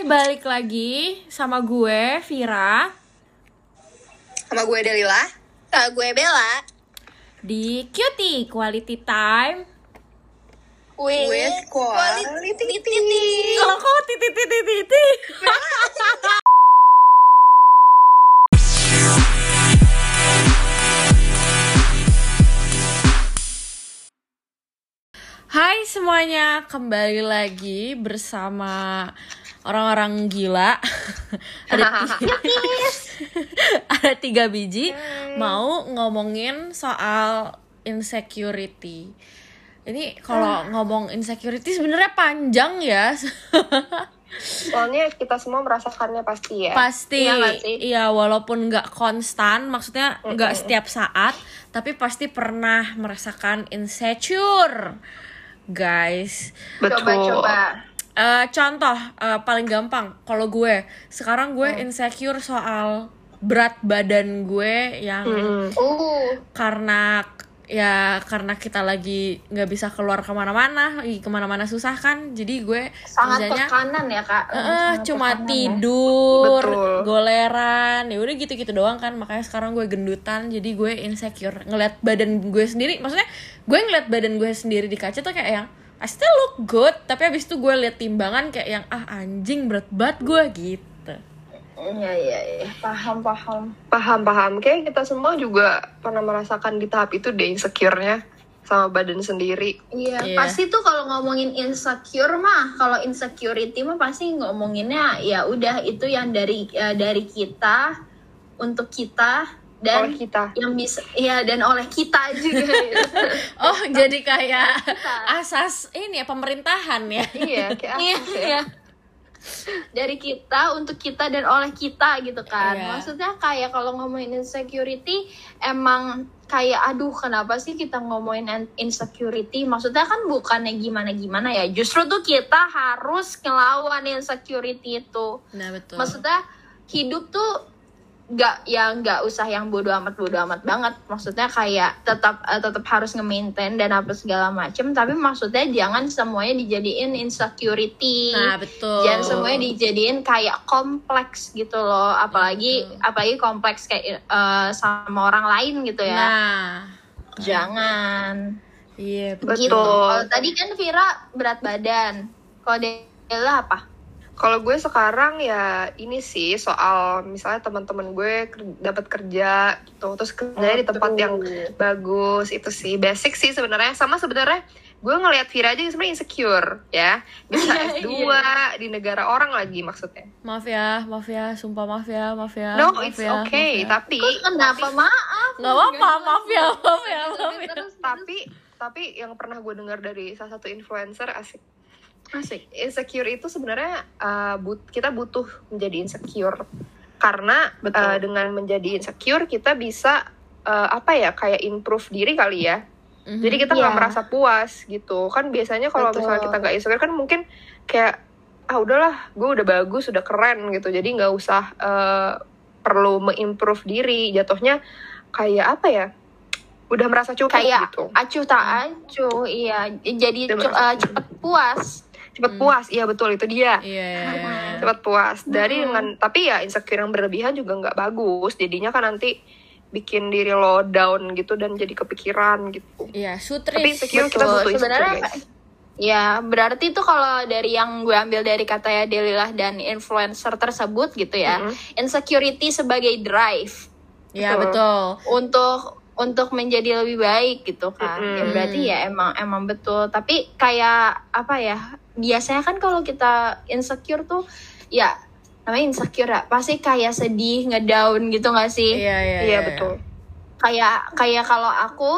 balik lagi sama gue Vira. Sama gue Delila. Sama gue Bella. Di Cutie Quality Time. With, quality, Kalau kok titit titit titit. Hai semuanya, kembali lagi bersama orang-orang gila. ada tiga, ada tiga biji mau ngomongin soal insecurity. Ini kalau ngomong insecurity sebenarnya panjang ya. Soalnya kita semua merasakannya pasti ya. pasti Iya sih? iya walaupun nggak konstan maksudnya nggak setiap saat tapi pasti pernah merasakan insecure guys Betul. Coba-coba Eh, contoh eh, paling gampang kalau gue sekarang gue insecure soal berat badan gue yang Mm. Uh, karena ya karena kita lagi nggak bisa keluar ke mana-mana lagi ke mana-mana susah kan jadi gue sangat kerjanya tekanan ya kak Eh, Sangat cuma tekanan ya. tidur, Betul. goleran, ya udah gitu-gitu doang kan. Makanya sekarang gue gendutan, jadi gue insecure ngeliat badan gue sendiri. Maksudnya gue ngeliat badan gue sendiri di kaca tuh kayak yang I still look good, tapi abis itu gue liat timbangan kayak yang ah anjing berat banget gue gitu. Iya iya iya paham paham Paham paham. Kayak kita semua juga pernah merasakan di tahap itu deh insecure-nya sama badan sendiri. Iya, Iya. pasti tuh kalau ngomongin insecure mah, kalau insecurity mah pasti ngomonginnya ya udah itu yang dari eh, dari kita untuk kita dan Oleh kita. yang bisa ya dan oleh kita juga. Oh jadi kayak asas ini ya pemerintahan ya. Iya, kayak Iya, sih? iya. Dari kita untuk kita dan oleh kita gitu kan. Iya. Maksudnya kayak kalau ngomongin insecurity emang kayak aduh kenapa sih kita ngomongin insecurity? Maksudnya kan bukannya gimana-gimana ya. Justru tuh kita harus ngelawan insecurity itu. Nah betul. Maksudnya hidup tuh nggak ya nggak usah yang bodoh amat bodoh amat banget. Maksudnya kayak tetap eh, tetap harus nge-maintain dan apa segala macem. Tapi maksudnya jangan semuanya dijadiin insecurity. Nah betul. jangan semuanya dijadiin kayak kompleks gitu loh. Apalagi apalagi kompleks kayak eh, sama orang lain gitu ya. Nah, jangan. Iya gitu. Betul. kalau tadi kan Vira berat badan. Kalau Dela apa Kalau gue sekarang ya ini sih soal misalnya teman-teman gue ker- dapat kerja gitu, terus kerjanya di tempat yang bagus itu sih basic sih sebenarnya. Sama sebenarnya gue ngelihat Vira aja sebenarnya insecure ya. Bisa S2 di negara orang lagi maksudnya. Maaf ya, maaf ya, sumpah maaf ya, maaf ya. no maaf it's ya, okay maaf ya. tapi kenapa? maaf. Nggak apa-apa, maaf ya, maaf ya, maaf ya. terus. Tapi tapi yang pernah gue dengar dari salah satu influencer asik asik. Insecure itu sebenarnya uh, but- kita butuh menjadi insecure. Karena Betul. uh, dengan menjadi insecure kita bisa uh, apa ya kayak improve diri kali ya. Mhm. jadi kita nggak Iya. merasa puas gitu. Kan biasanya kalau misalnya kita nggak insecure kan mungkin kayak ah udahlah gue udah bagus udah keren gitu. Jadi nggak usah uh, perlu mengimprove diri. Jatuhnya kayak apa ya udah merasa cukup kayak gitu. acuh tak acuh iya. Jadi eh, cepet puas cepet puas iya betul itu dia Iya, iya, iya. cepat puas dari Hmm. dengan tapi ya insecure yang berlebihan juga nggak bagus jadinya kan nanti bikin diri lo down gitu dan jadi kepikiran gitu Iya, tapi sutris. insecure kita Betul. butuh insecure Sebenarnya guys ya berarti itu kalau dari yang gue ambil dari kata ya Delilah dan influencer tersebut gitu ya Mhm. insecurity sebagai drive Iya, Betul. betul. untuk untuk menjadi lebih baik gitu kan ya Mm-mm. berarti ya emang emang betul tapi kayak apa ya biasanya kan kalau kita insecure tuh ya namanya insecure ya pasti kayak sedih ngedown gitu gak sih? Iya, iya, iya betul. kayak kayak kalau aku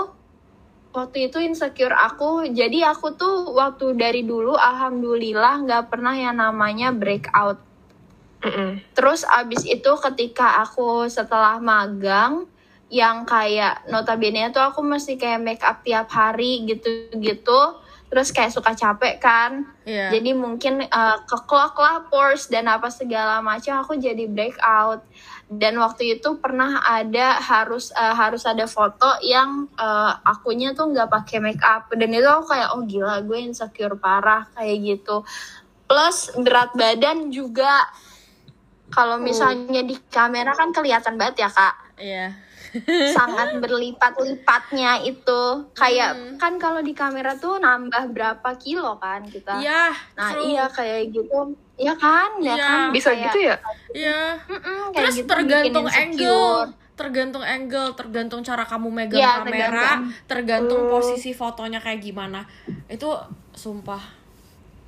waktu itu insecure aku jadi aku tuh waktu dari dulu alhamdulillah nggak pernah yang namanya breakout. Mm-mm. terus abis itu ketika aku setelah magang yang kayak notabene tuh aku mesti kayak make up tiap hari gitu-gitu terus kayak suka capek kan. Iya. jadi mungkin uh, keklok lah pores dan apa segala macam aku jadi breakout. Dan waktu itu pernah ada harus uh, harus ada foto yang uh, akunya tuh nggak pakai make up. Dan itu aku kayak oh gila gue insecure parah kayak gitu. Plus berat badan juga kalau misalnya di kamera kan kelihatan banget ya kak Iya. sangat berlipat-lipatnya itu kayak kan kalau di kamera tuh nambah berapa kilo kan kita Iya. nah true. iya kayak gitu ya kan ya Iya. kan Bisa Kayak- gitu ya? Iya. Terus gitu tergantung angle, tergantung angle, tergantung cara kamu megang Iya, kamera, tergantung. tergantung Hmm. posisi fotonya kayak gimana. Itu sumpah,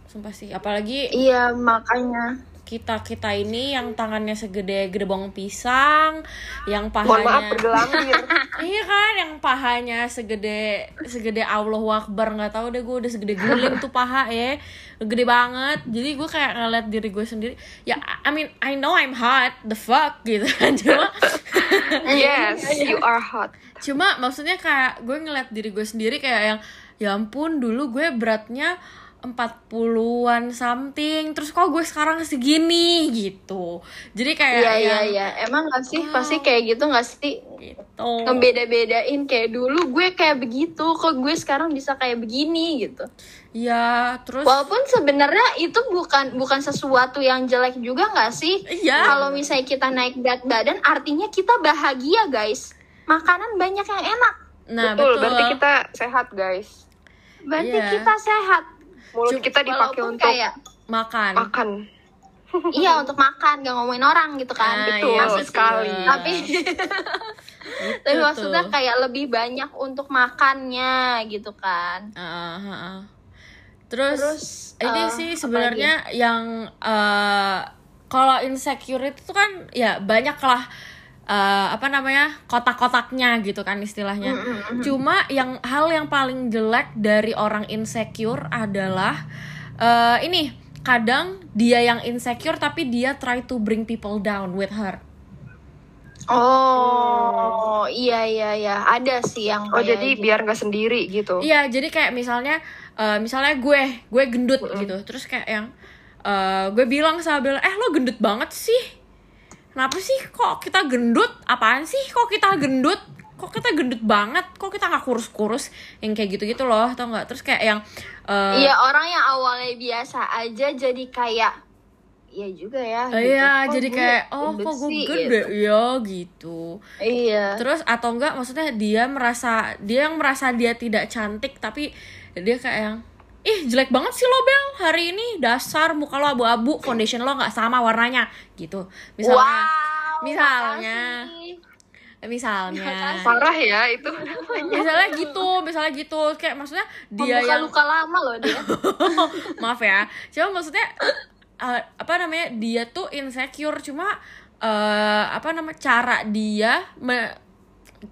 sumpah sih. Apalagi iya makanya kita kita ini yang tangannya segede gerbong pisang, yang Mohon maaf pahanya, iya kan, yang pahanya segede segede Allahu Akbar nggak tahu deh gue udah segede guling tuh paha ya, gede banget. Jadi gue kayak ngeliat diri gue sendiri. Ya, I mean, I know I'm hot, the fuck gitu kan. Cuma yes, you are hot. cuma maksudnya kayak gue ngeliat diri gue sendiri kayak yang ya ampun dulu gue beratnya 40-an something terus kok gue sekarang segini gitu. Jadi kayak iya iya yang iya. Emang gak sih? Wow. pasti kayak gitu gak sih? Gitu. Ngebeda-bedain kayak dulu gue kayak begitu kok gue sekarang bisa kayak begini gitu. Ya terus walaupun sebenarnya itu bukan bukan sesuatu yang jelek juga nggak sih? Iya. kalau misalnya kita naik berat badan artinya kita bahagia guys. Makanan banyak yang enak. Nah betul, betul, berarti kita sehat, guys. berarti Iya. kita sehat Mulut kita dipakai untuk kayak makan makan. iya untuk makan gak ngomongin orang gitu kan Ah, betul iya, sekali. tapi tapi Itu maksudnya tuh. kayak lebih banyak untuk makannya gitu kan ah, ah. Terus, Terus, ini eh, sih sebenarnya yang eh, kalau insecure itu tuh kan ya banyak lah eh, apa namanya kotak-kotaknya gitu kan istilahnya. Cuma yang hal yang paling jelek dari orang insecure adalah eh, ini kadang dia yang insecure tapi dia try to bring people down with her. oh iya iya iya ada sih yang Oh, jadi gitu. biar nggak sendiri gitu. Iya, jadi kayak misalnya eh, misalnya gue, gue gendut gitu. Terus kayak yang eh, gue bilang sama Bella, "Eh, lo gendut banget sih." Kenapa sih kok kita gendut? Apaan sih kok kita gendut? Kok kita gendut banget? Kok kita nggak kurus-kurus? Yang kayak gitu-gitu loh, tau nggak? Terus kayak yang eh, Iya orang yang awalnya biasa aja jadi kayak Iya juga ya. eh, gitu. iya, Kok jadi kayak oh kok gue sih?" gede gitu. ya gitu. Iya. Terus atau enggak maksudnya dia merasa dia yang merasa dia tidak cantik tapi dia kayak yang ih jelek banget sih lo Bel hari ini dasar muka lo abu-abu foundation lo nggak sama warnanya gitu misalnya wow. misalnya. makasih. misalnya Parah ya itu. misalnya gitu misalnya gitu kayak maksudnya dia Membuka yang luka lama loh dia. maaf ya cuma maksudnya eh, apa namanya dia tuh insecure cuma eh, apa nama cara dia me-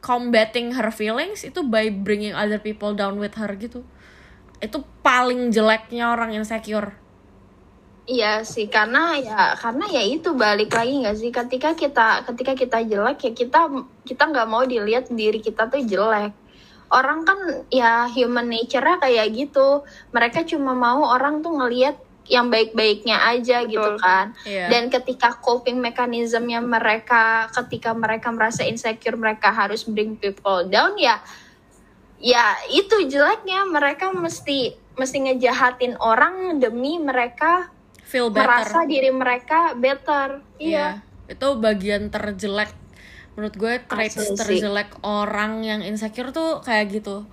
combating her feelings itu by bringing other people down with her gitu itu paling jeleknya orang insecure Iya sih karena ya karena ya itu balik lagi nggak sih? Ketika kita ketika kita jelek ya kita kita nggak mau dilihat diri kita tuh jelek. Orang kan ya human nature-nya kayak gitu. Mereka cuma mau orang tuh ngelihat yang baik-baiknya aja gitu Betul. kan. Iya. dan ketika coping mechanismnya mereka ketika mereka merasa insecure mereka harus bring people down ya ya itu jeleknya. Mereka mesti mesti ngejahatin orang demi mereka feel better. merasa diri mereka better. Iya. Iya, itu bagian terjelek. Menurut gue traits Asli terjelek orang yang insecure tuh kayak gitu.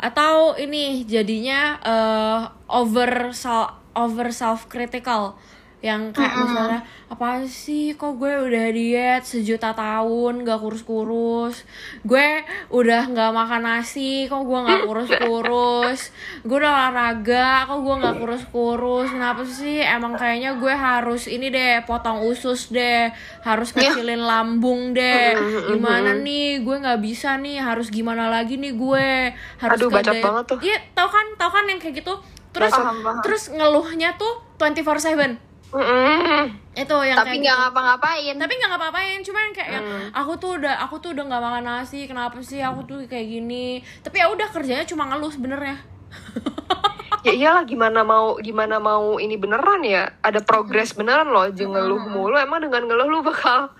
Atau ini jadinya eh, over self over self critical yang kayak misalnya apa sih kok gue udah diet sejuta tahun gak kurus-kurus? Gue udah nggak makan nasi kok gue nggak kurus-kurus? Gue udah olahraga kok gue nggak kurus-kurus? Kenapa sih emang kayaknya gue harus ini deh potong usus deh harus kecilin lambung deh. Gimana nih? Gue nggak bisa nih harus gimana lagi nih gue? Harus Aduh, bacot banget tuh. iya tau kan tau kan yang kayak gitu? Terus Paham, paham. terus ngeluhnya tuh 24/7 Mm-mm. itu yang tapi nggak gitu. ngapa-ngapain tapi nggak ngapa-ngapain cuman kayak yang, Hmm. aku tuh udah aku tuh udah nggak makan nasi kenapa sih aku tuh kayak gini tapi ya udah kerjanya cuma ngeluh sebenarnya ya iyalah gimana mau gimana mau ini beneran ya ada progres beneran loh aja ngeluh mulu emang dengan ngeluh lu bakal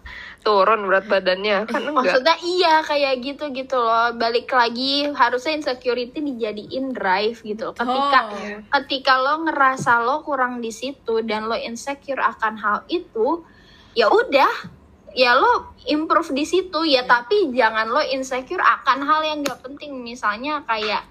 turun berat badannya kan enggak Maksudnya iya kayak gitu gitu loh. Balik lagi harusnya insecurity dijadiin drive gitu. loh. Ketika Oh. ketika lo ngerasa lo kurang di situ dan lo insecure akan hal itu, ya udah ya lo improve di situ ya tapi jangan lo insecure akan hal yang gak penting misalnya kayak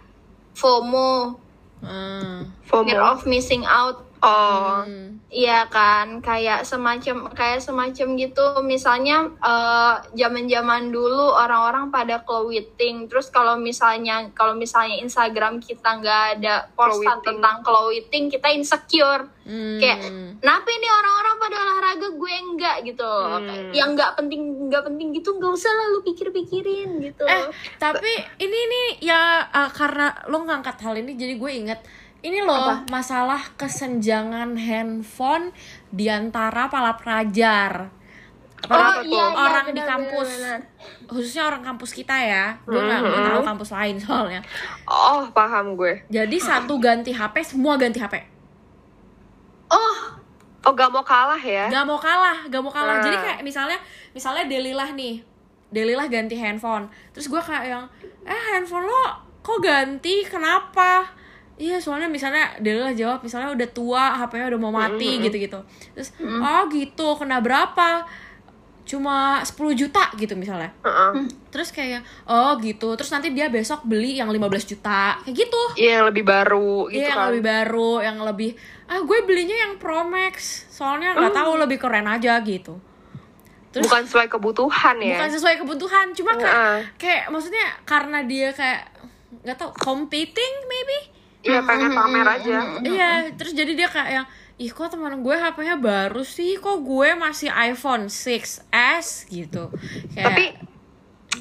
FOMO Hmm. fear FOMO of missing out oh Hmm. Iya kan, kayak semacam kayak semacam gitu. Misalnya eh, zaman-zaman dulu orang-orang pada clothing. Terus kalau misalnya kalau misalnya Instagram kita nggak ada postan Clothing. tentang clothing, kita insecure. Hmm. Kayak kenapa ini orang-orang pada olahraga gue enggak gitu. Hmm. Kayak Yang nggak penting nggak penting gitu nggak usah lah lu pikir-pikirin gitu. Eh, tapi ini nih ya uh, karena lo ngangkat hal ini jadi gue inget ini loh masalah kesenjangan handphone di antara para pelajar. Kenapa oh tuh? iya, iya orang di kampus. benar, benar. Khususnya orang kampus kita ya. Gue nggak gue tahu kampus lain soalnya. oh paham gue Jadi satu ganti HP, semua ganti HP. Oh, oh gak mau kalah ya Gak mau kalah, gak mau kalah. Nah. Jadi kayak misalnya, misalnya Delilah nih, Delilah ganti handphone. Terus gue kayak yang, eh handphone lo kok ganti? Kenapa? Iya soalnya misalnya Delilah jawab misalnya udah tua, HP-nya udah mau mati gitu-gitu. Terus, oh gitu, kena berapa? Cuma 10 juta gitu misalnya. Heeh. Terus kayak, oh gitu. Terus nanti dia besok beli yang 15 juta. Kayak gitu. Iya yang lebih baru gitu Iya yang kan lebih baru, yang lebih ah gue belinya yang Pro Max, soalnya nggak tahu lebih keren aja gitu. Terus bukan sesuai kebutuhan ya bukan sesuai kebutuhan, cuma kayak kayak maksudnya karena dia kayak nggak tahu competing maybe. Iya pengen pamer aja. Iya, terus jadi dia kayak yang ih kok teman gue HP-nya baru sih, kok gue masih iPhone 6s gitu. Kayak, tapi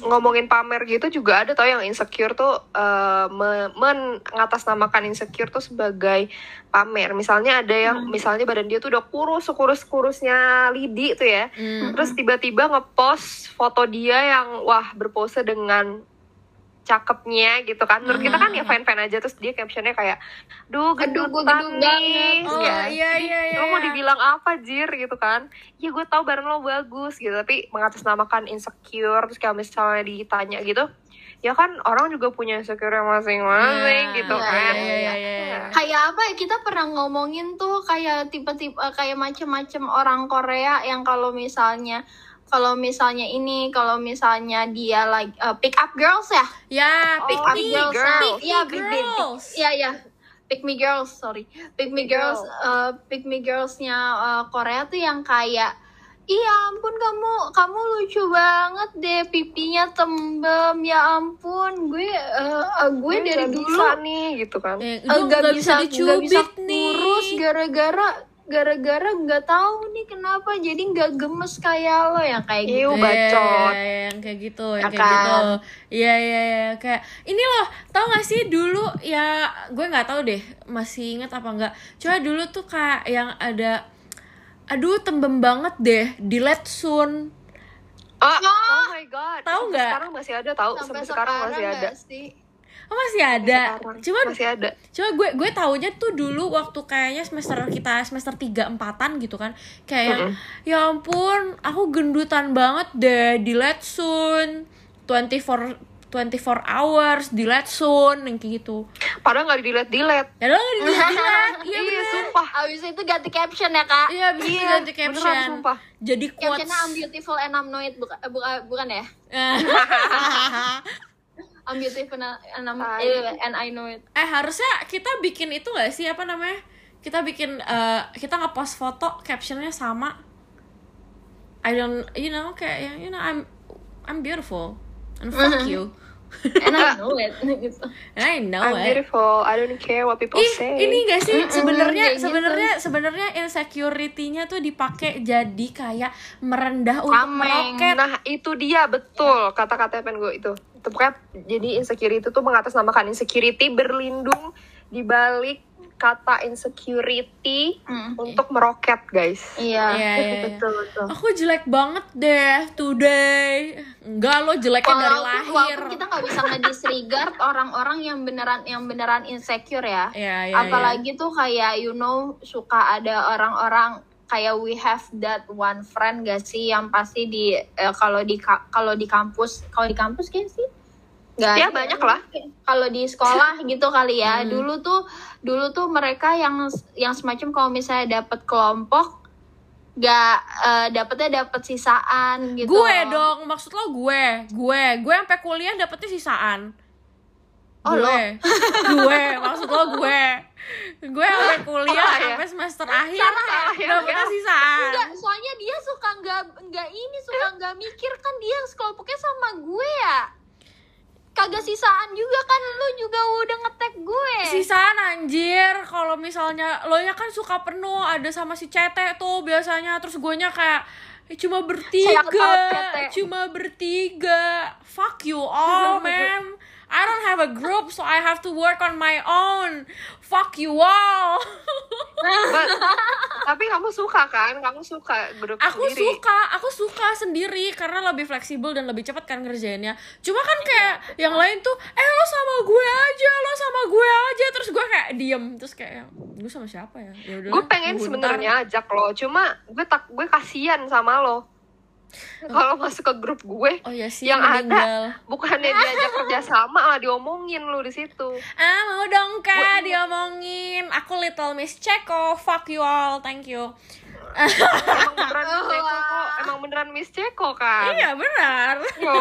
ngomongin pamer gitu juga ada tau yang insecure tuh eh, me- mengatasnamakan insecure tuh sebagai pamer. Misalnya ada yang misalnya badan dia tuh udah kurus sekurus kurusnya lidi tuh ya. Hmm, terus tiba-tiba ngepost foto dia yang wah berpose dengan cakepnya gitu kan menurut kita kan ya fan fan aja terus dia captionnya kayak duh gedung nih banget." Oh, Ya. iya, iya, iya, lo mau iya. dibilang apa jir gitu kan ya gue tahu barang lo bagus gitu tapi mengatasnamakan insecure terus kayak misalnya ditanya gitu ya kan orang juga punya insecure yang masing-masing Iya, gitu iya, kan iya, iya, iya. kayak apa ya kita pernah ngomongin tuh kayak tipe-tipe eh, kayak macem-macem orang Korea yang kalau misalnya kalau misalnya ini kalau misalnya dia like eh, pick up girls ya? Ya, Oh, pick pick me, me girls. pick me pick me, pick- girls. Iya ya, pick me girls, sorry, pick me Pick me girls, eh, pick me girlsnya eh, Korea tuh yang kayak, iya ampun kamu, kamu lucu banget deh, pipinya tembem, ya ampun, gue, eh, eh, gue dari dulu bisa nih gitu kan. Eh, eh, lu nggak nggak bisa, bisa dicubit nih. kurus gara-gara gara-gara nggak tahu nih kenapa jadi nggak gemes kayak lo yang kayak gitu. Iu bacot Iya, yang kayak gitu, yang Ya kayak gitu. kan? Iya, iya, iya, kayak ini loh, tau gak sih dulu ya gue nggak tahu deh, masih inget apa enggak. Coba dulu tuh kayak yang ada aduh tembem banget deh, delete soon. ah, oh my god Tahu Sampai nggak? sekarang masih ada tahu sampai, sekarang, masih ada nggak sih? Oh, masih ada. Sekarang Cuman masih ada Coba gue gue taunya tuh dulu waktu kayaknya semester kita semester 3 empatan gitu kan. Kayak yang ya ampun, aku gendutan banget deh, delete soon. 24 24 hours, delete soon yang kayak gitu. padahal nggak di delete delete Ya udah di delete. Iya iya sumpah Abis itu ganti caption ya kak. Iya, bisa Iya, ganti beneran, caption. sumpah. Jadi quotes. Captionnya I'm beautiful and I'm annoyed bukan eh, bukan, bukan ya? I'm beautiful and I'm eh, and I know it. eh harusnya kita bikin itu gak sih apa namanya? Kita bikin eh, kita ngepost foto captionnya sama. I don't, you know, kayak yang, you know, I'm I'm beautiful and fuck you. And I know it gitu. And I know I'm it. beautiful I don't care what people Ih, say ini gak sih sebenarnya gitu. sebenarnya sebenarnya insecurity-nya tuh dipakai jadi kayak merendah untuk meroket. Nah itu dia betul kata-kata pen gue itu. Itu pokoknya jadi insecurity itu tuh mengatasnamakan insecurity berlindung di balik kata insecurity Hmm. untuk meroket guys. Iya, Iya, iya, iya. betul betul. Aku jelek banget deh today. Enggak lo jeleknya dari Walaupun, lahir. walaupun kita nggak bisa ngedisregard orang-orang yang beneran yang beneran insecure ya. Iya, iya, Apalagi tuh kayak you know suka ada orang-orang kayak we have that one friend gak sih yang pasti di eh, kalau di ka- kalau di kampus kalau di kampus kan sih Gak Ya, banyak lah. Kalau di sekolah gitu kali ya. Hmm. Dulu tuh dulu tuh mereka yang yang semacam kalau misalnya dapat kelompok gak eh, dapetnya dapet sisaan gitu. Gue dong, maksud lo gue, gue, gue sampai kuliah dapetnya sisaan. Oh, gue, gue, maksud lo gue, gue sampai kuliah Salah ya? sampai semester akhir Salah ya, dapetnya ya. sisaan. Enggak, soalnya dia suka nggak nggak ini suka nggak mikir kan dia sekelompoknya sama gue ya. Kagak sisaan juga kan lu juga udah ngetek gue. Sisaan anjir, kalau misalnya lo ya kan suka penuh ada sama si Cete tuh biasanya, terus gue nya kayak "Eh, cuma bertiga, cuma bertiga, fuck you all man. I don't have a group, so I have to work on my own. Fuck you all. But, tapi kamu suka kan? Kamu suka grup aku sendiri. suka, aku suka sendiri karena lebih fleksibel dan lebih cepat kan ngerjainnya. Cuma kan kayak yang lain tuh, eh lo sama gue aja, lo sama gue aja, terus gue kayak diem, terus kayak gue sama siapa ya? Ya Gue pengen sebenarnya ajak lo, cuma gue tak gue kasihan sama lo. Kalau masuk ke grup gue, Oh ya sih, yang meninggal. ada bukannya diajak kerja sama malah diomongin lu di situ. Ah mau dong kak diomongin Aku Little Miss Ceko Fuck you all Thank you Emang beneran Miss Ceko kok, emang beneran Miss Ceko kan? Iya benar Yo,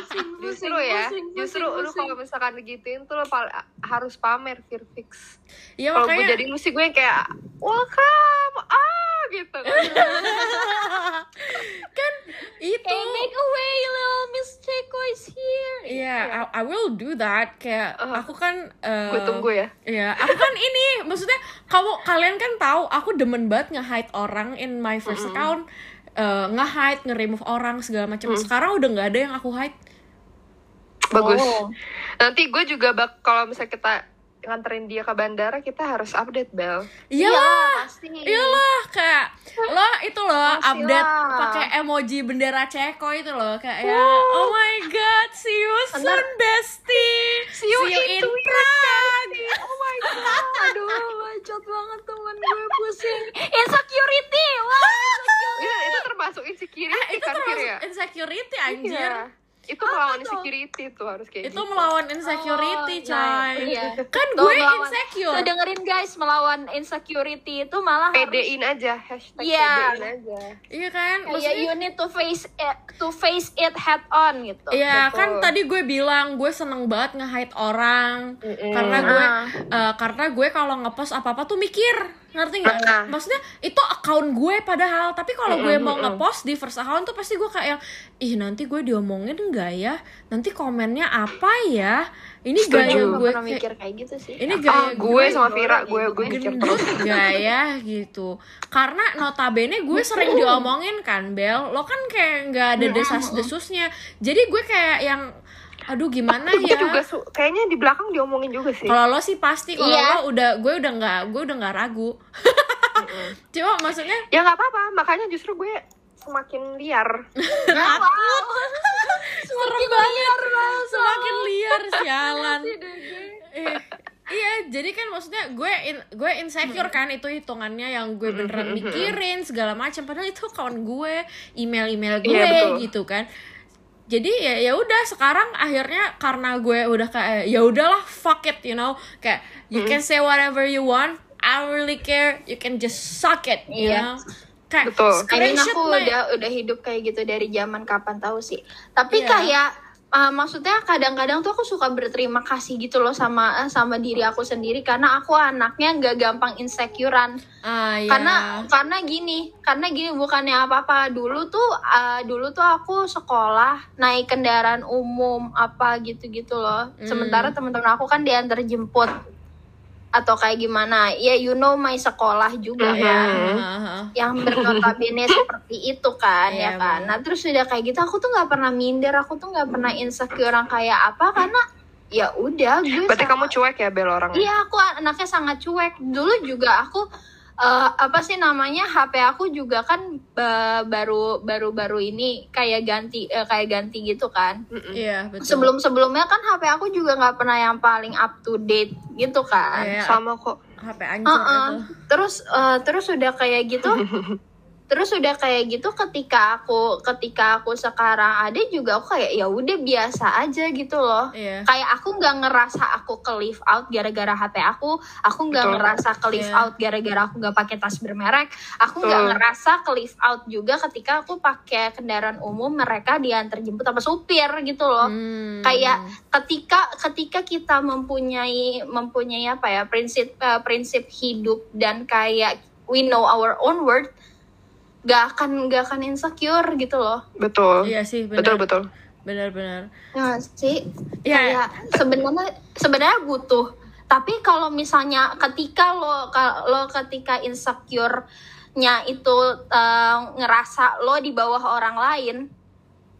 justru ya, pusing, justru pusing, lu kalau misalkan digituin tuh lo pal- harus pamer fear fix. Iya Kalau gue makanya jadi lu sih gue yang kayak welcome ah gitu. Kan itu Hey, make away, little Miss Ceko is here. Iya I, I will do that Kayak Uh, aku kan eh, gue tunggu ya. Iya, aku kan ini maksudnya kamu kalian kan tahu aku demen banget nge-hide orang in my first account, eh, nge-hide, nge-remove orang segala macam. Sekarang udah nggak ada yang aku hide. Bagus. Oh. Nanti gue juga bak kalau misalnya kita nganterin dia ke bandara kita harus update Bel. Iyalah, pasti. iyalah kayak lo itu loh Pasti update pakai emoji bendera Ceko itu loh kayak ya, oh my god, see you soon bestie, See you in Prague. Oh my god. Aduh, bacot banget temen gue pusing. Insecurity, wah. Iya, itu termasuk insecurity Eh, itu kan termasuk ya? insecurity anjir. Iya. Itu melawan insecurity tuh harus kayak Itu gitu. melawan insecurity, Oh, coy. iya. Kan Tuh, gue melawan- insecure. Tuh dengerin guys, melawan insecurity itu malah harus Pedein aja, hashtag Iya. pedein aja. Iya kan? kayak Maksudnya you need to face it, to face it head on gitu. Iya Betul. kan tadi gue bilang gue seneng banget nge-hide orang Mm-mm. karena gue eh, karena gue kalau ngepost apa apa tuh mikir ngerti nggak? Ah. Maksudnya itu account gue padahal tapi kalau gue mau ngepost di first account tuh pasti gue kayak ih nanti gue diomongin nggak ya? Nanti komennya apa ya? Ini Setuju. gaya Gue gue kayak- mikir kayak gitu sih. ini Ah, gaya gue sama Vira, gue gue mikir gendut terus. gak ya gitu karena notabene gue sering diomongin kan Bel lo kan kayak nggak ada desas desusnya jadi gue kayak yang aduh gimana Gue ya? juga su- kayaknya di belakang diomongin juga sih. kalau lo sih pasti kalau Iya. lo udah gue udah nggak gue udah nggak ragu. Cuma maksudnya Ya nggak apa-apa, makanya justru gue semakin liar. takut. Serem banget. Semakin liar sialan. Eh, iya jadi kan maksudnya gue in, gue insecure kan itu hitungannya yang gue beneran mikirin segala macam. Padahal itu kawan gue email email gue Iya, betul. gitu kan jadi ya ya udah sekarang akhirnya karena gue udah kayak ya udahlah fuck it you know kayak you can say whatever you want I don't really care you can just suck it you Iya. know kayak Betul. Screenshot aku my- udah udah hidup kayak gitu dari zaman kapan tahu sih. Tapi Iya. kayak uh, maksudnya kadang-kadang tuh aku suka berterima kasih gitu loh sama eh, sama diri aku sendiri karena aku anaknya nggak gampang insecurean. ah, iya. Karena karena gini, karena gini bukannya apa-apa. Dulu tuh uh, dulu tuh aku sekolah naik kendaraan umum apa gitu-gitu loh. Hmm. Sementara teman-teman aku kan diantar jemput atau kayak gimana. Ya you know my sekolah juga Mhm. ya Ah, ah, ah. yang bernotabene seperti itu kan Iya, ya kan bener. nah terus udah kayak gitu aku tuh nggak pernah minder aku tuh nggak pernah insecure orang kayak apa karena ya udah gue Berarti sama- kamu cuek ya Bel orangnya? Iya, aku anaknya sangat cuek. Dulu juga aku eh, apa sih namanya HP aku juga kan eh, baru baru baru ini kayak ganti eh, kayak ganti gitu kan. Iya, betul. Sebelum sebelumnya kan HP aku juga nggak pernah yang paling up to date gitu kan. Iya, Sama kok. HP hancur Heeh. itu. Terus eh, terus udah kayak gitu. terus udah kayak gitu ketika aku ketika aku sekarang ada juga aku kayak ya udah biasa aja gitu loh Iya. kayak aku nggak ngerasa aku ke live out gara-gara HP aku aku nggak ngerasa ke live Iya. out gara-gara aku nggak pakai tas bermerek aku nggak ngerasa ke live out juga ketika aku pakai kendaraan umum mereka diantar jemput sama supir gitu loh Hmm. kayak ketika ketika kita mempunyai mempunyai apa ya prinsip eh, prinsip hidup dan kayak we know our own worth gak akan gak akan insecure gitu loh Betul. Iya sih, benar. Betul betul. Benar-benar. ya sih Iya. kayak sebenarnya sebenarnya butuh tapi kalau misalnya ketika lo lo ketika insecure-nya itu eh, ngerasa lo di bawah orang lain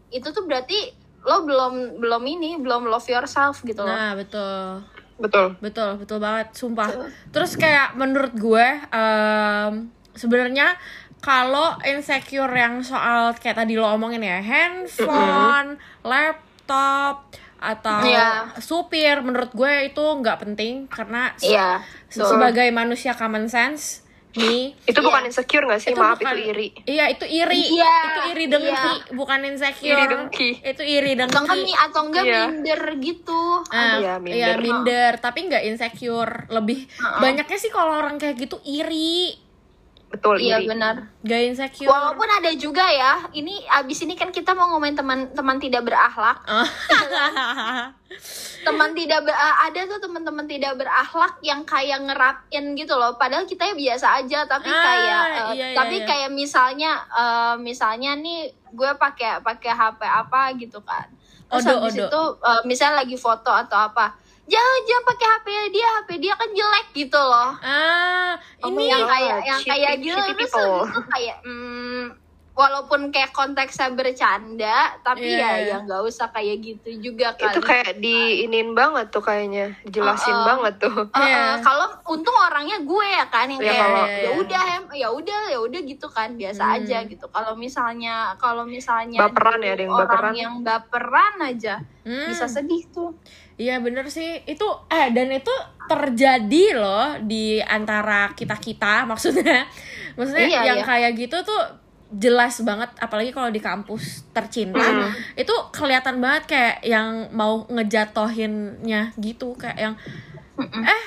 itu tuh berarti lo belum belum ini belum love yourself gitu loh Nah, betul. Betul. Betul, betul banget, sumpah. Terus kayak menurut gue em, sebenarnya kalau insecure yang soal kayak tadi lo omongin ya, handphone, laptop atau Iya. supir menurut gue itu nggak penting karena se- iya betul. sebagai manusia common sense nih Itu bukan Iya. insecure gak sih? Itu Maaf bukan- itu iri. Iya itu iri, Iya, itu iri dengki, bukan insecure. Iri dengki. Itu iri dengki. atau enggak mi- atau enggak Iya. minder gitu Ah, Iya, iya minder. minder, tapi nggak insecure. Lebih Uh-uh. banyaknya sih kalau orang kayak gitu iri, Betul iya iri. benar nggak insecure. walaupun ada juga ya ini abis ini kan kita mau ngomongin teman teman tidak berakhlak Ah. teman tidak ber- ah, ada tuh teman-teman tidak berakhlak yang kayak ngerapin gitu loh padahal kita ya biasa aja tapi Ah, kayak eh, iya, iya, tapi iya. kayak misalnya eh, misalnya nih gue pakai pakai HP apa gitu kan terus Odo, habis odo. itu eh, misalnya lagi foto atau apa jangan jangan pakai HP dia HP dia kan jelek gitu loh ah, ini yang Oh, kayak yang kayak gitu terus habis itu kayak hmm, walaupun kayak konteksnya bercanda tapi Iya, ya iya. ya nggak usah kayak gitu juga kan Itu kayak diinin banget tuh kayaknya. Jelasin Uh-uh. banget tuh. Uh, uh, kalau untung orangnya gue ya kan yang Iya, kayak ya udah ya udah ya udah gitu kan biasa Hmm. aja gitu kalau misalnya kalau misalnya Baperan ya, ada yang orang baperan. yang baperan aja Hmm, bisa sedih tuh Iya bener sih itu eh dan itu terjadi loh di antara kita kita maksudnya maksudnya Iya, yang iya. kayak gitu tuh jelas banget apalagi kalau di kampus tercinta Hmm. itu kelihatan banget kayak yang mau ngejatohinnya gitu kayak yang eh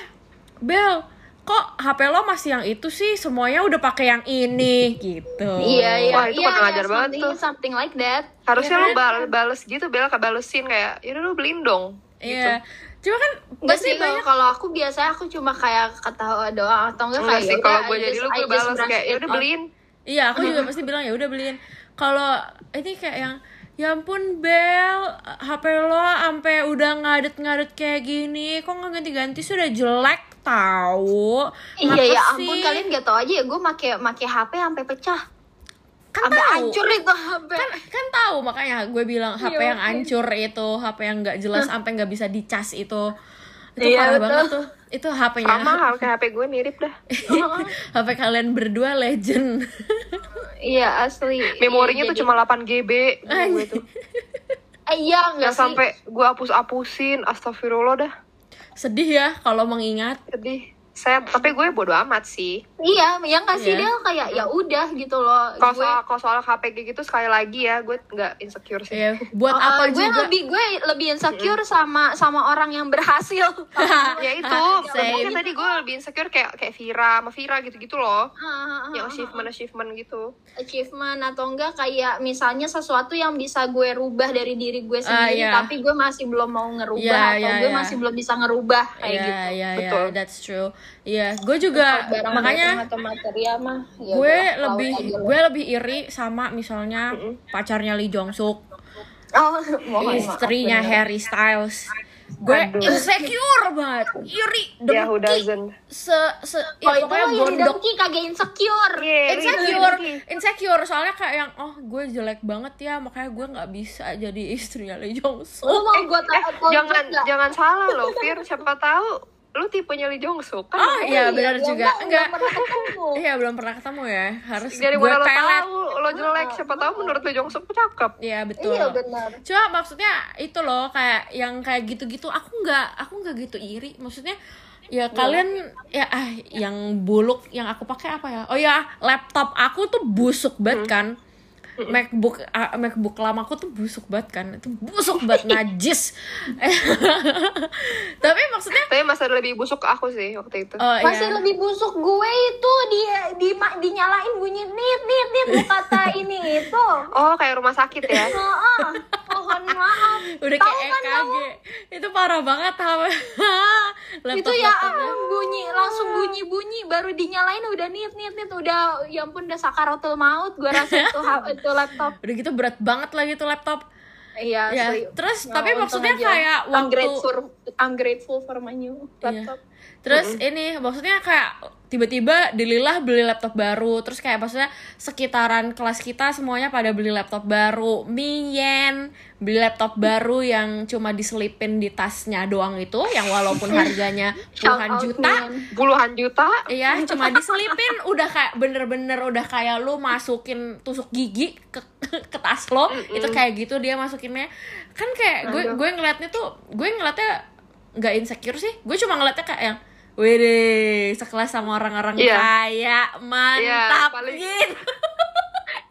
Bel kok HP lo masih yang itu sih semuanya udah pakai yang ini gitu iya iya Wah, itu iya, kurang iya, ajar banget something, tuh. something like that Harusnya Iya lu bal- bales gitu, Bel, kebalesin kayak, yaudah lu beliin dong. Iya cuma kan Enggak pasti sih kalau banyak kalau aku biasanya aku cuma kayak ketawa doang atau enggak kayak sih, "Yaudah, kalau gue jadi lu, gue brush kayak, it yaudah off." beliin. Iya, aku juga pasti bilang ya udah beliin. Kalau ini kayak yang ya ampun Bel, HP lo sampai udah ngadet-ngadet kayak gini, kok nggak ganti-ganti sudah jelek tahu. Iya ya ampun kalian gak tau aja ya gue make make HP sampai pecah. Kan tahu. hancur itu HP. Kan, kan tahu makanya gue bilang HP Iya, yang hancur itu, HP yang nggak jelas sampai nggak bisa dicas itu. Itu Iya, parah betul. banget tuh. Itu HP-nya. Sama hal kayak HP gue mirip dah. HP kalian berdua legend. Iya asli. Memorinya Iya, tuh jadi- cuma 8 GB. gue tuh. Eh, iya enggak Nggak sih. sampai gue hapus-hapusin. Astagfirullah dah. Sedih ya kalau mengingat. Sedih. Saya, tapi gue bodo amat sih. Iya, ya nggak sih Iya. dia kayak ya udah gitu loh. Kalau gue soal, kalau soal HP kayak gitu sekali lagi ya, gue nggak insecure sih. Ya, buat Uh, apa gue juga? lebih gue lebih insecure sama sama orang yang berhasil. ya itu, mungkin tadi gue lebih insecure kayak kayak Vira, sama Vira gitu-gitu loh. Ah, Yang achievement achievement gitu. achievement atau enggak kayak misalnya sesuatu yang bisa gue rubah dari diri gue sendiri iya. tapi gue masih belum mau ngerubah Iya, atau iya, gue iya. masih belum bisa ngerubah kayak Iya, gitu. iya, iya, Betul. that's true. Iya, gue juga Barang makanya atau material mah ya gue lebih gue lebih iri sama misalnya pacarnya Lee Jong Suk, oh, mohon maaf, istrinya bener. Harry Styles. Gue insecure banget, iri, Ya who dengki, doesn't. se se ya itu pokoknya yang gondok dengki kagak insecure. Iya, insecure. Iri, insecure soalnya kayak yang oh gue jelek banget ya makanya gue nggak bisa jadi istrinya Lee Jong Suk Lu mau gue Eh, jangan jangan salah loh, Fir. Siapa tahu lu tipenya Lee Jong Suk kan? oh iya benar ya juga enggak iya belum pernah ketemu ya harus Dari gue mana lo pelet tahu lo jelek? Siapa tahu menurut Lee Jong Suk cakep. Iya betul. Iya benar. Cuma maksudnya itu loh kayak yang kayak gitu-gitu aku nggak aku nggak gitu iri. Maksudnya ya kalian ya ah yang buluk yang aku pakai apa ya? Oh ya laptop aku tuh busuk banget kan. MacBook ah, MacBook lamaku tuh busuk banget kan. Itu busuk banget najis. Tapi maksudnya Tapi masa lebih busuk ke aku sih waktu itu. oh Masih iya. lebih busuk gue itu di di dinyalain bunyi nit nit nit lu kata ini itu. Oh, kayak rumah sakit ya? Heeh. Mohon maaf. Udah Tahu kayak kan EKG. Itu parah banget HP. itu ya ampun bunyi langsung bunyi bunyi baru dinyalain udah nit nit nit udah ya ampun udah sakaratul maut gue rasa itu itu laptop Udah gitu berat banget lagi tuh laptop. iya Ya, terus Ya, tapi maksudnya aja. kayak I'm waktu grateful I'm grateful for my new Iya. laptop Terus ini maksudnya kayak tiba-tiba dililah beli laptop baru. Terus kayak maksudnya sekitaran kelas kita semuanya pada beli laptop baru. Mien beli laptop baru yang cuma diselipin di tasnya doang itu yang walaupun harganya puluhan juta. Puluhan juta? Iya, cuma diselipin udah kayak bener-bener udah kayak lu masukin tusuk gigi ke ke tas lo. Itu kayak gitu dia masukinnya. Kan kayak gue gue ngeliatnya tuh gue ngeliatnya nggak insecure sih. Gue cuma ngeliatnya kayak yang Wede, sekelas sama orang-orang Iya. kaya, mantap paling- gitu.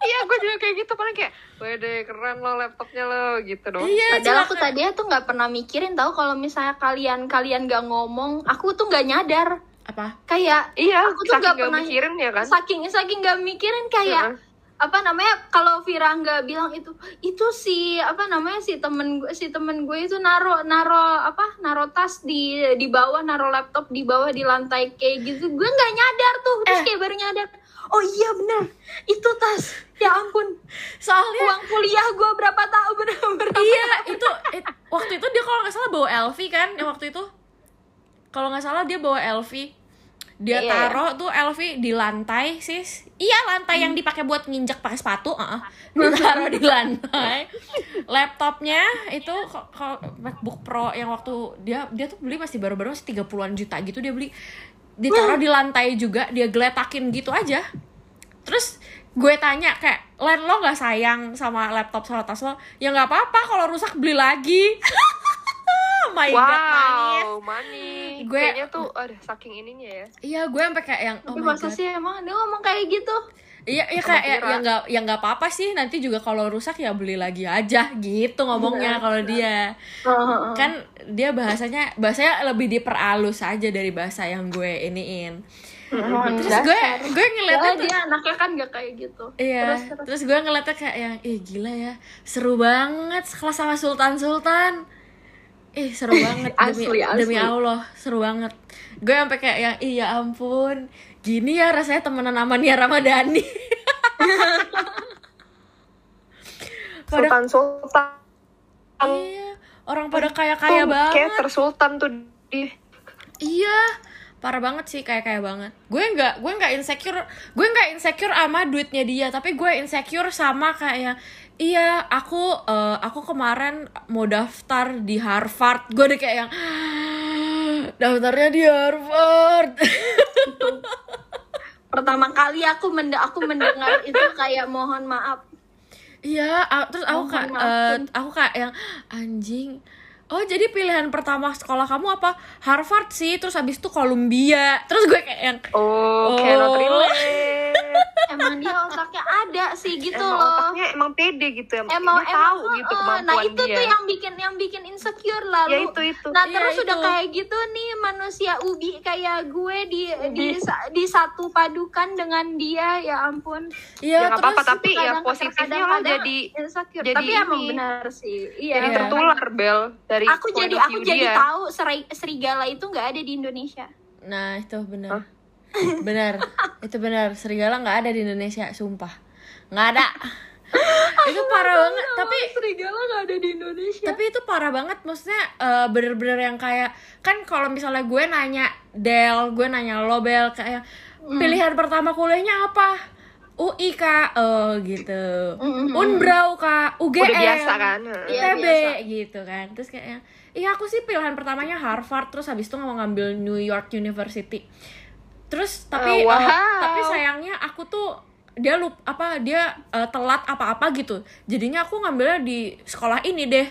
Iya, gue juga kayak gitu. Paling kayak, wede keren lo laptopnya lo, gitu dong. Iya, Padahal aku tadinya tuh nggak pernah mikirin tahu kalau misalnya kalian kalian gak ngomong, aku tuh nggak nyadar. apa? Kayak Iya, aku tuh saking nggak gak pernah mikirin ya kan? saking saking nggak mikirin kayak Heeh. Apa namanya kalau Vira nggak bilang itu itu si apa namanya si temen gue si temen gue itu naro naro apa naro tas di di bawah naro laptop di bawah di lantai kayak gitu. Gue nggak nyadar tuh terus Eh. kayak baru nyadar oh iya benar itu tas. Ya ampun. Soalnya uang kuliah gue berapa tahun berapa, berapa iya itu it- waktu itu dia kalau nggak salah bawa LV kan yang waktu itu. Kalau nggak salah dia bawa LV dia Iya, taruh tuh LV di lantai sis. Iya lantai yang dipakai buat nginjek pakai sepatu uh ditaruh di lantai. Laptopnya itu ko- ko- MacBook Pro yang waktu dia dia tuh beli masih baru-baru masih 30-an juta gitu dia beli. Ditaruh di lantai juga dia geletakin gitu aja. Terus gue tanya kayak Len lo nggak sayang sama laptop sama tas lo ya nggak apa-apa kalau rusak beli lagi Oh my god manis. Wow, money. Gue- Kayaknya tuh, ada saking ininya ya. iya gue sampai kayak yang oh tapi masa god. sih emang dia ngomong kayak gitu? Iya iya kayak ya Kira. ya nggak ya nggak apa-apa sih. Nanti juga kalau rusak ya beli lagi aja gitu ngomongnya kalau dia. Kan dia bahasanya bahasanya lebih diperalus aja dari bahasa yang gue iniin. Terus gue gue ngeliatnya tuh dia anaknya kan gak kayak gitu. Iya, terus terus, terus gue ngeliatnya kayak yang, ih gila ya, seru banget sekelas sama Sultan Sultan. Ih seru banget demi, Asli, asli. demi Allah, seru banget. Gue sampai kayak yang, iya ampun, gini ya rasanya temenan sama Nia Ramadhani. pada, Sultan Sultan. iya, orang pada kaya kaya banget. Kayak tersultan tuh di Iya, parah banget sih kayak kayak banget. Gue nggak gue nggak insecure, gue nggak insecure sama duitnya dia, tapi gue insecure sama kayak iya aku eh, aku kemarin mau daftar di Harvard, gue udah kayak yang daftarnya di Harvard. pertama kali aku mende aku mendengar itu kayak mohon maaf Iya, terus aku kayak maaf, eh, aku kayak yang anjing. Oh jadi pilihan pertama sekolah kamu apa? Harvard sih, terus habis itu Columbia. Terus gue kayak yang Oh, Oh. cannot relate. Emang dia otaknya ada sih gitu emang loh otaknya emang pede gitu ya. emang dia tahu emang, gitu uh, kemampuan nah itu dia. tuh yang bikin yang bikin insecure lalu Ya, itu, itu. nah Iya, terus udah itu. kayak gitu nih manusia ubi kayak gue di di di satu padukan dengan dia ya ampun Iya, Ya, nggak terus apa-apa, tapi ya positifnya lo jadi insecure jadi tapi emang ini. benar sih iya jadi Iya. tertular Bel dari aku jadi aku jadi tahu seri- serigala itu nggak ada di Indonesia Nah itu benar Benar. Itu benar. Serigala nggak ada di Indonesia Sumpah. Nggak ada. Itu parah banget. Tapi serigala nggak ada di Indonesia. tapi itu parah banget. Maksudnya eh, bener-bener yang kayak Kan kalau misalnya gue nanya Del Gue nanya lo Bel Kayak Pilihan pertama kuliahnya apa? UI kak. Oh gitu. Mm-mm. Unbrau kak. UGM Udah biasa kan? ITB biasa. gitu kan. Terus kayaknya iya aku sih pilihan pertamanya Harvard. Terus habis itu mau ngambil New York University terus tapi Oh, wow. eh, tapi sayangnya aku tuh dia lup apa dia eh, telat apa-apa gitu. Jadinya aku ngambilnya di sekolah ini deh.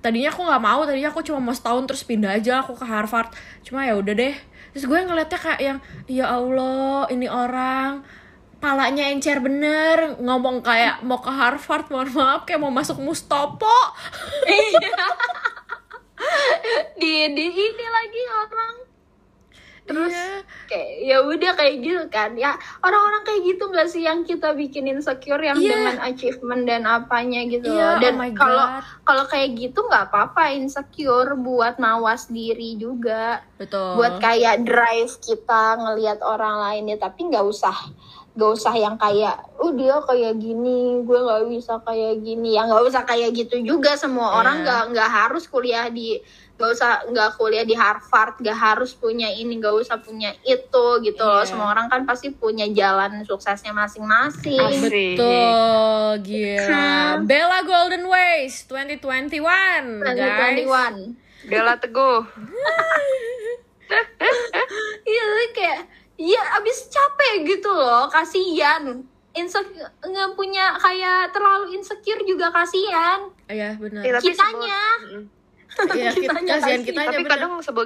Tadinya aku nggak mau tadinya aku cuma mau setahun terus pindah aja aku ke Harvard. Cuma ya udah deh. Terus gue ngeliatnya kayak yang ya Allah ini orang palanya encer bener. Ngomong kayak mau ke Harvard mohon maaf kayak mau masuk Mustopo. Di di ini lagi orang terus Iya. kayak ya udah kayak gitu kan ya orang-orang kayak gitu nggak sih yang kita bikin insecure yang Iya. dengan achievement dan apanya gitu loh. dan oh kalau God. kalau kayak gitu nggak apa-apa insecure buat mawas diri juga betul buat kayak drive kita ngelihat orang lainnya tapi nggak usah nggak usah yang kayak oh dia kayak gini gue nggak bisa kayak gini ya nggak usah kayak gitu juga semua orang Iya. nggak nggak harus kuliah di nggak usah nggak kuliah di Harvard nggak harus punya ini nggak usah punya itu gitu loh Iya. semua orang kan pasti punya jalan suksesnya masing-masing. Betul, gila. Bella Golden Ways 2021, guys. 2021 Bella Teguh. Iya kayak Iya abis capek gitu loh Kasian Insecure nggak punya kayak terlalu insecure juga kasihan Iya, benar. Tapi Kitanya. Iya, kita kasihan kasih. kitanya tapi bener. kadang sebel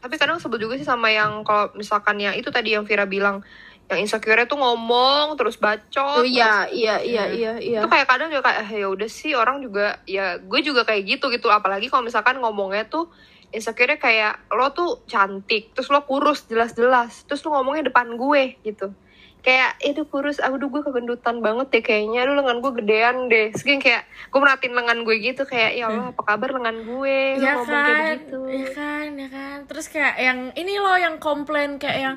tapi kadang sebel juga sih sama yang kalau misalkan yang itu tadi yang Vira bilang yang insecure tuh ngomong terus bacot Oh iya iya iya iya iya itu kayak kadang juga kayak eh, ya udah sih orang juga ya gue juga kayak gitu gitu apalagi kalau misalkan ngomongnya tuh insecure kayak lo tuh cantik terus lo kurus jelas-jelas terus lo ngomongnya depan gue gitu kayak itu kurus. Aduh gue kegendutan banget deh kayaknya. Lu lengan gue gedean deh. Terus kayak- gue merhatiin lengan gue gitu kayak ya Allah apa kabar lengan gue? Ya ngomong kayak kan, begitu. ya kan, ya kan. Terus kayak yang ini loh yang komplain kayak yang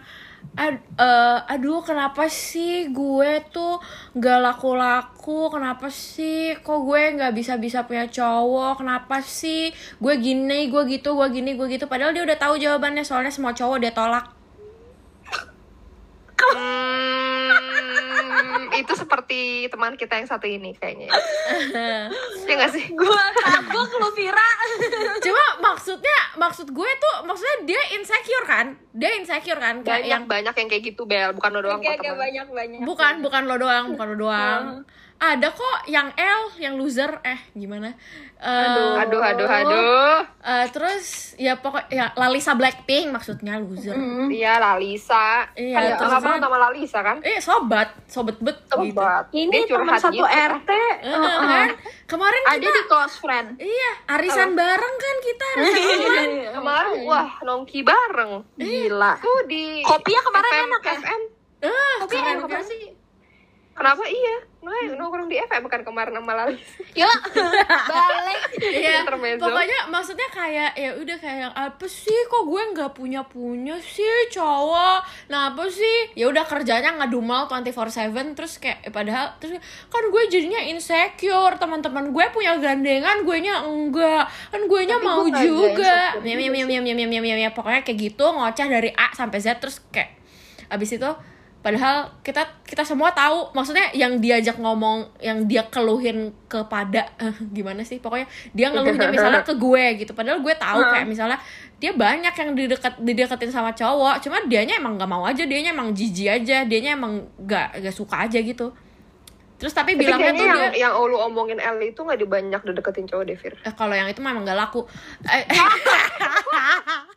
ad- eh, aduh kenapa sih gue tuh nggak laku-laku? Kenapa sih kok gue nggak bisa-bisa punya cowok? Kenapa sih gue gini gue gitu gue gini gue gitu? Padahal dia udah tahu jawabannya soalnya semua cowok dia tolak Hmm, itu seperti teman kita yang satu ini kayaknya. ya. Gak sih? Gue takut lu Vira. Cuma maksudnya maksud gue tuh maksudnya dia insecure kan? Dia insecure kan? Kayak Banyak yang banyak yang kayak gitu Bel, bukan lo doang kok Kayak kayak teman. banyak-banyak bukan bukan lo doang bukan lo doang ada kok yang L yang loser eh gimana Eh, Aduh, aduh, aduh. eh, terus ya pokok ya Lalisa Blackpink maksudnya loser Iya, Lalisa. Iya, Kan terus kenapa kan- nama Lalisa kan? eh sobat sobat bet gitu Sobat. Ini Dia teman curhat satu gitu? RT Eh, kan kemarin Ada kita di close friend iya arisan bareng kan kita arisan online Kemarin, wah, nongki bareng. Gila Tuh di Kopinya kemarin FM, enak ya? FM. ah Kopi keren enak kan sih? Kenapa iya? Nah, nongkrong di FM bukan kemarin sama Lalisa. Yuk Balik. Iya, Intermezzo. pokoknya maksudnya kayak ya udah kayak apa sih kok gue nggak punya punya sih cowok, nah apa sih? Ya udah kerjanya ngadumal 24/7 terus kayak eh, padahal terus kan gue jadinya insecure teman-teman gue punya gandengan gue nya enggak. Kan gue nya Tapi mau gue juga. miam miam miam miam miam miam miam. Pokoknya kayak gitu ngoceh dari A sampai Z terus kayak abis itu padahal kita kita semua tahu maksudnya yang diajak ngomong yang dia keluhin kepada eh, gimana sih pokoknya dia ngeluhnya misalnya ke gue gitu. Padahal gue tahu kayak misalnya dia banyak yang didekat dideketin sama cowok cuma dianya emang nggak mau aja dianya emang jijik aja dianya emang nggak nggak suka aja gitu. Terus tapi, Tapi bilangnya tuh kayaknya dia yang, yang lu omongin L itu gak dibanyak dideketin cowok deh, Fir. eh, kalau yang itu memang nggak laku. Eh,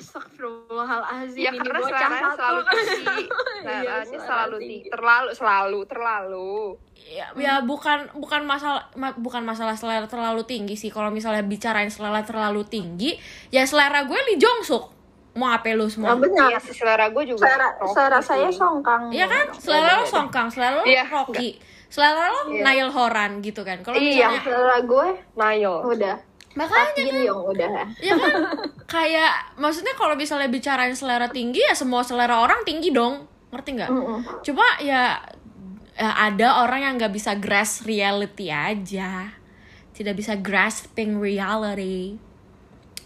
Astagfirullahaladzim Ya ini karena bocah seleranya satu. selalu tinggi. Iya, Seleranya selera selalu tinggi. tinggi. Terlalu, selalu, terlalu. ya, ya bukan bukan masalah ma- bukan masalah selera terlalu tinggi sih kalau misalnya bicarain selera terlalu tinggi ya selera gue Lee Jong Suk mau apa lu semua Nah, benar Iya, sih, selera gue juga. Selera, rocky selera sih. saya songkang Iya kan selera lo Songkang selera lo Iya, Rocky selera lo Iya. Nail Horan gitu kan kalau Iya. misalnya Selera gue Nail. udah makanya Pak Jin Yong udah. Ya kan? Kayak maksudnya kalau misalnya bicarain selera tinggi ya semua selera orang tinggi dong. Ngerti nggak? Mm-mm. cuma ya, ya ada orang yang nggak bisa grasp reality aja. Tidak bisa grasping reality.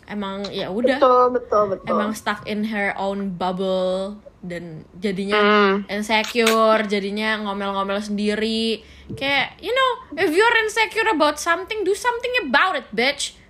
Emang ya udah. Betul betul betul. Emang stuck in her own bubble dan jadinya Hmm. insecure jadinya ngomel-ngomel sendiri kayak you know if you're insecure about something do something about it bitch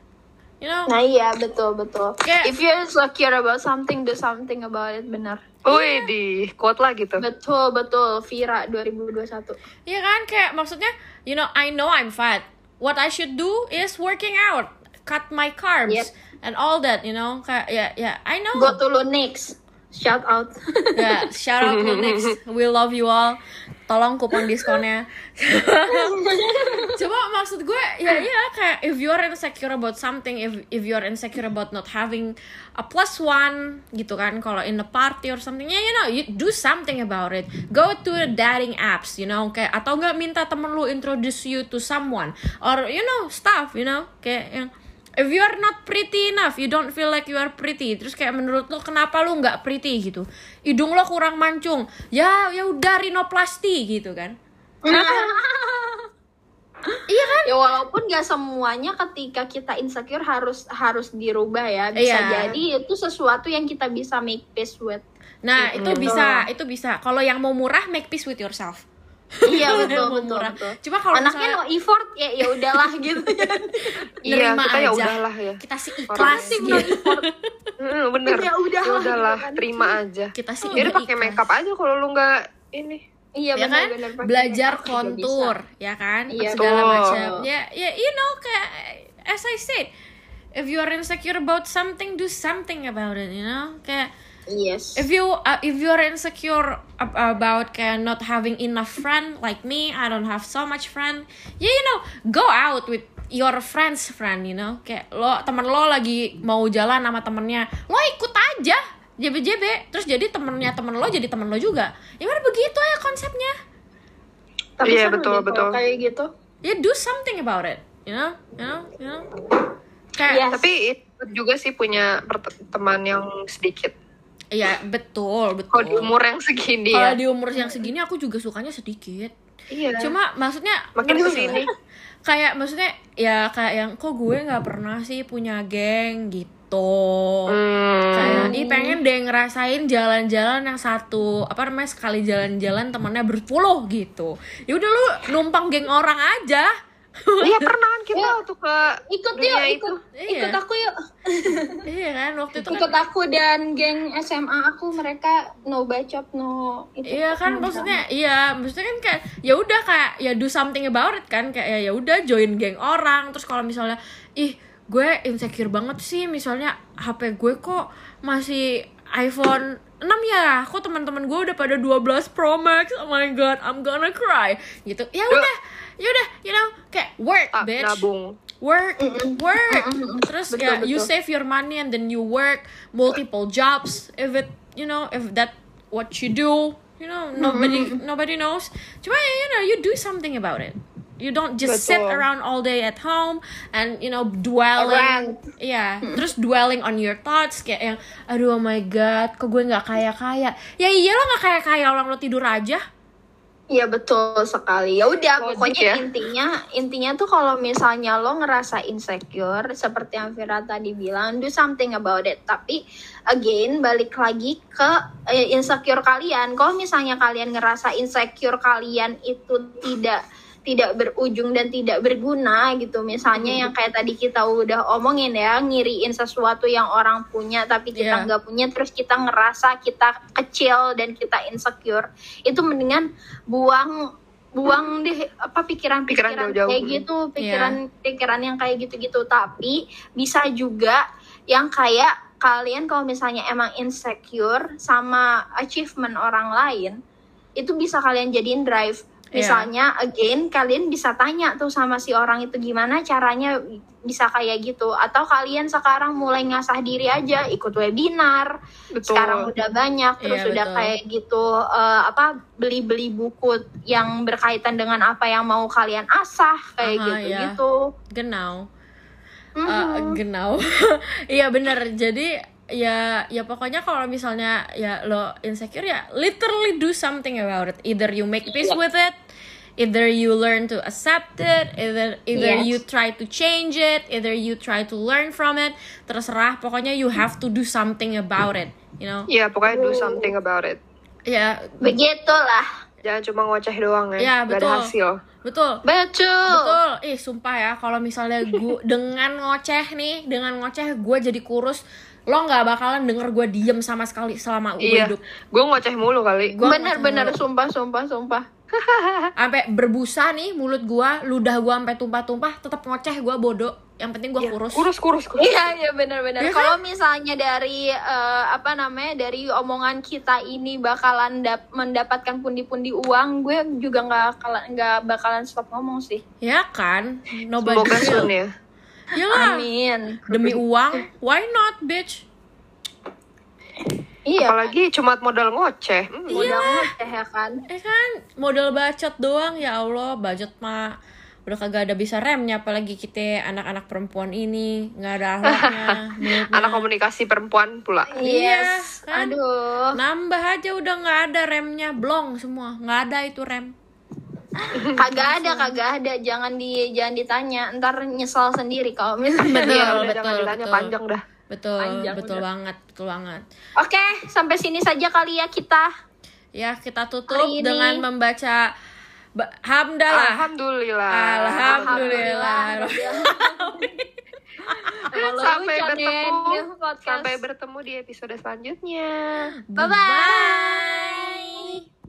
you know Nah iya betul betul. Kayak- If you're insecure about something, do something about it. Benar. Wih, di quote lah gitu. Betul betul. Vira 2021. Iya kan kayak maksudnya you know I know I'm fat. What I should do is working out, cut my carbs Yep. and all that, you know. Kayak ya ya I know. Go to Lunix. Shout out. Ya, shout out Lunix. We love you all. Tolong kupon diskonnya. Coba maksud gue ya ya kayak if you are insecure about something, if if you are insecure about not having a plus one gitu kan, kalau in a party or something, ya you know, you do something about it. Go to the dating apps, you know, kayak atau nggak minta temen lu introduce you to someone or you know stuff, you know, kayak yang if you are not pretty enough, you don't feel like you are pretty. Terus kayak menurut lo kenapa lu nggak pretty gitu? Hidung lo kurang mancung. Ya, ya udah rinoplasti gitu kan. iya kan? ya walaupun gak semuanya ketika kita insecure harus harus dirubah ya. Bisa Iya. jadi itu sesuatu yang kita bisa make peace with. Nah, itu bisa, itu bisa. Kalau yang mau murah make peace with yourself. Iya betul betul. murah. betul. Cuma kalau Anaknya misalnya no effort ya ya udahlah gitu ya. Iya, kita ya aja. udahlah ya. Kita sih ikhlas Tim no gitu. effort. Hmm, bener. Ya udahlah, Ya udahlah, gitu kan. terima aja. Kita sih Ya udah pakai makeup aja kalau lu nggak ini. Iya ya benar kan benar pakai belajar kontur ya kan Iya, segala macam ya ya you know kayak as I said if you are insecure about something do something about it you know kayak Yes. if you uh, if you are insecure ab- about kayak not having enough friend like me I don't have so much friend ya you know go out with your friends friend you know kayak lo temen lo lagi mau jalan sama temennya lo ikut aja jb-jb terus jadi temennya temen lo jadi temen lo juga ya udah begitu ya konsepnya Tapi Iya, seru betul, kalau betul. Kayak gitu. ya do something about it you know you know you know kayak Yes. Tapi itu juga sih punya teman yang sedikit. Iya betul betul Kalau di umur yang segini kalau ya. di umur yang segini aku juga sukanya sedikit Iya. cuma maksudnya Makin gini ke sini. kayak maksudnya ya kayak yang kok gue nggak pernah sih punya geng gitu Hmm. kayak ih pengen deh ngerasain jalan-jalan yang satu apa namanya sekali jalan-jalan temennya berpuluh gitu ya udah lu numpang geng orang aja Iya pernah kan kita Ya. waktu ke Ikut yuk, ikut. itu. Iya. Ikut aku yuk. iya kan waktu itu Ikut kan aku dan geng SMA aku mereka no bacot no itu. Iya kan no maksudnya iya maksudnya kan kayak ya udah kayak ya do something about it kan kayak ya ya udah join geng orang terus kalau misalnya ih gue insecure banget sih misalnya HP gue kok masih iPhone 6 ya kok teman-teman gue udah pada 12 Pro Max oh my god I'm gonna cry gitu ya udah ya udah you know kayak work Tak bitch nabung. work work terus Betul, kayak you betul. save your money and then you work multiple jobs if it you know if that what you do you know nobody nobody knows cuma ya, you know you do something about it you don't just sit Betul. around all day at home and you know dwelling Around. Iya, terus dwelling on your thoughts kayak yang aduh oh my god, kok gue nggak kaya kaya. Ya iya lo nggak kaya kaya orang lo tidur aja. Iya betul sekali. Ya udah Logik pokoknya ya. intinya intinya tuh kalau misalnya lo ngerasa insecure seperti yang Vira tadi bilang do something about it. Tapi again balik lagi ke eh, insecure kalian. Kalau misalnya kalian ngerasa insecure kalian itu tidak tidak berujung dan tidak berguna gitu. Misalnya Hmm. yang kayak tadi kita udah omongin ya ngiriin sesuatu yang orang punya tapi kita Iya. nggak punya terus kita ngerasa kita kecil dan kita insecure. Itu mendingan buang buang deh apa pikiran-pikiran kayak gitu pikiran-pikiran yang kayak gitu-gitu. Tapi bisa juga yang kayak kalian kalau misalnya emang insecure sama achievement orang lain itu bisa kalian jadiin drive Iya. misalnya again kalian bisa tanya tuh sama si orang itu gimana caranya bisa kayak gitu atau kalian sekarang mulai ngasah diri aja ikut webinar Betul. sekarang udah banyak terus Iya, udah betul. kayak gitu eh, apa beli-beli buku yang berkaitan dengan apa yang mau kalian asah kayak Aha, gitu iya. gitu Genau. Mhm. Uh, genau. Iya bener. Jadi ya ya pokoknya kalau misalnya ya lo insecure ya literally do something about it. Either you make peace Iya. with it, either you learn to accept it, either either Yes. you try to change it, either you try to learn from it. Terserah. Pokoknya you have to do something about it. you know Iya, pokoknya do something about it. ya Begitulah. Jangan cuma ngoceh doang ya. Ya, Gak ada betul. hasil. betul Betul. Betul, ih sumpah ya kalau misalnya gue dengan ngoceh nih, dengan ngoceh gue jadi kurus, lo nggak bakalan denger gue diem sama sekali selama gue Iya. hidup. Gue ngoceh mulu kali. Gua Bener-bener ngoceh sumpah sumpah sumpah. Sampai berbusa nih mulut gue, ludah gue sampai tumpah-tumpah, tetap ngoceh gue bodoh. Yang penting gue Iya, kurus. Kurus, kurus, kurus. Iya iya benar-benar. Iya kan? Kalau misalnya dari eh, apa namanya dari omongan kita ini bakalan dap- mendapatkan pundi-pundi uang, gue juga nggak bakalan nggak bakalan stop ngomong sih. Ya kan? Nobody Semoga will. ya. Yalah, Amin. demi uang, why not bitch? Iya. Apalagi cuma modal ngoceh. Hmm, Udah ngoceh ya kan. Eh kan, modal bacot doang ya Allah, bacot mah udah kagak ada bisa remnya apalagi kita anak-anak perempuan ini nggak ada akhlaknya mulutnya. Anak komunikasi perempuan pula. Iya, Yes. kan? Aduh. nambah aja udah nggak ada remnya blong semua nggak ada itu rem Kagak ada, kagak ada. Jangan di jangan ditanya. Ntar nyesel sendiri kalau misalnya. Betul, udah betul, jangan ditanya betul. panjang dah. betul Panjang betul udah. banget betul banget Oke, sampai sini saja kali ya kita. ya kita tutup dengan membaca ba- hamdalah Alhamdulillah. Alhamdulillah. Sampai bertemu. Sampai bertemu di episode selanjutnya. Bye-bye.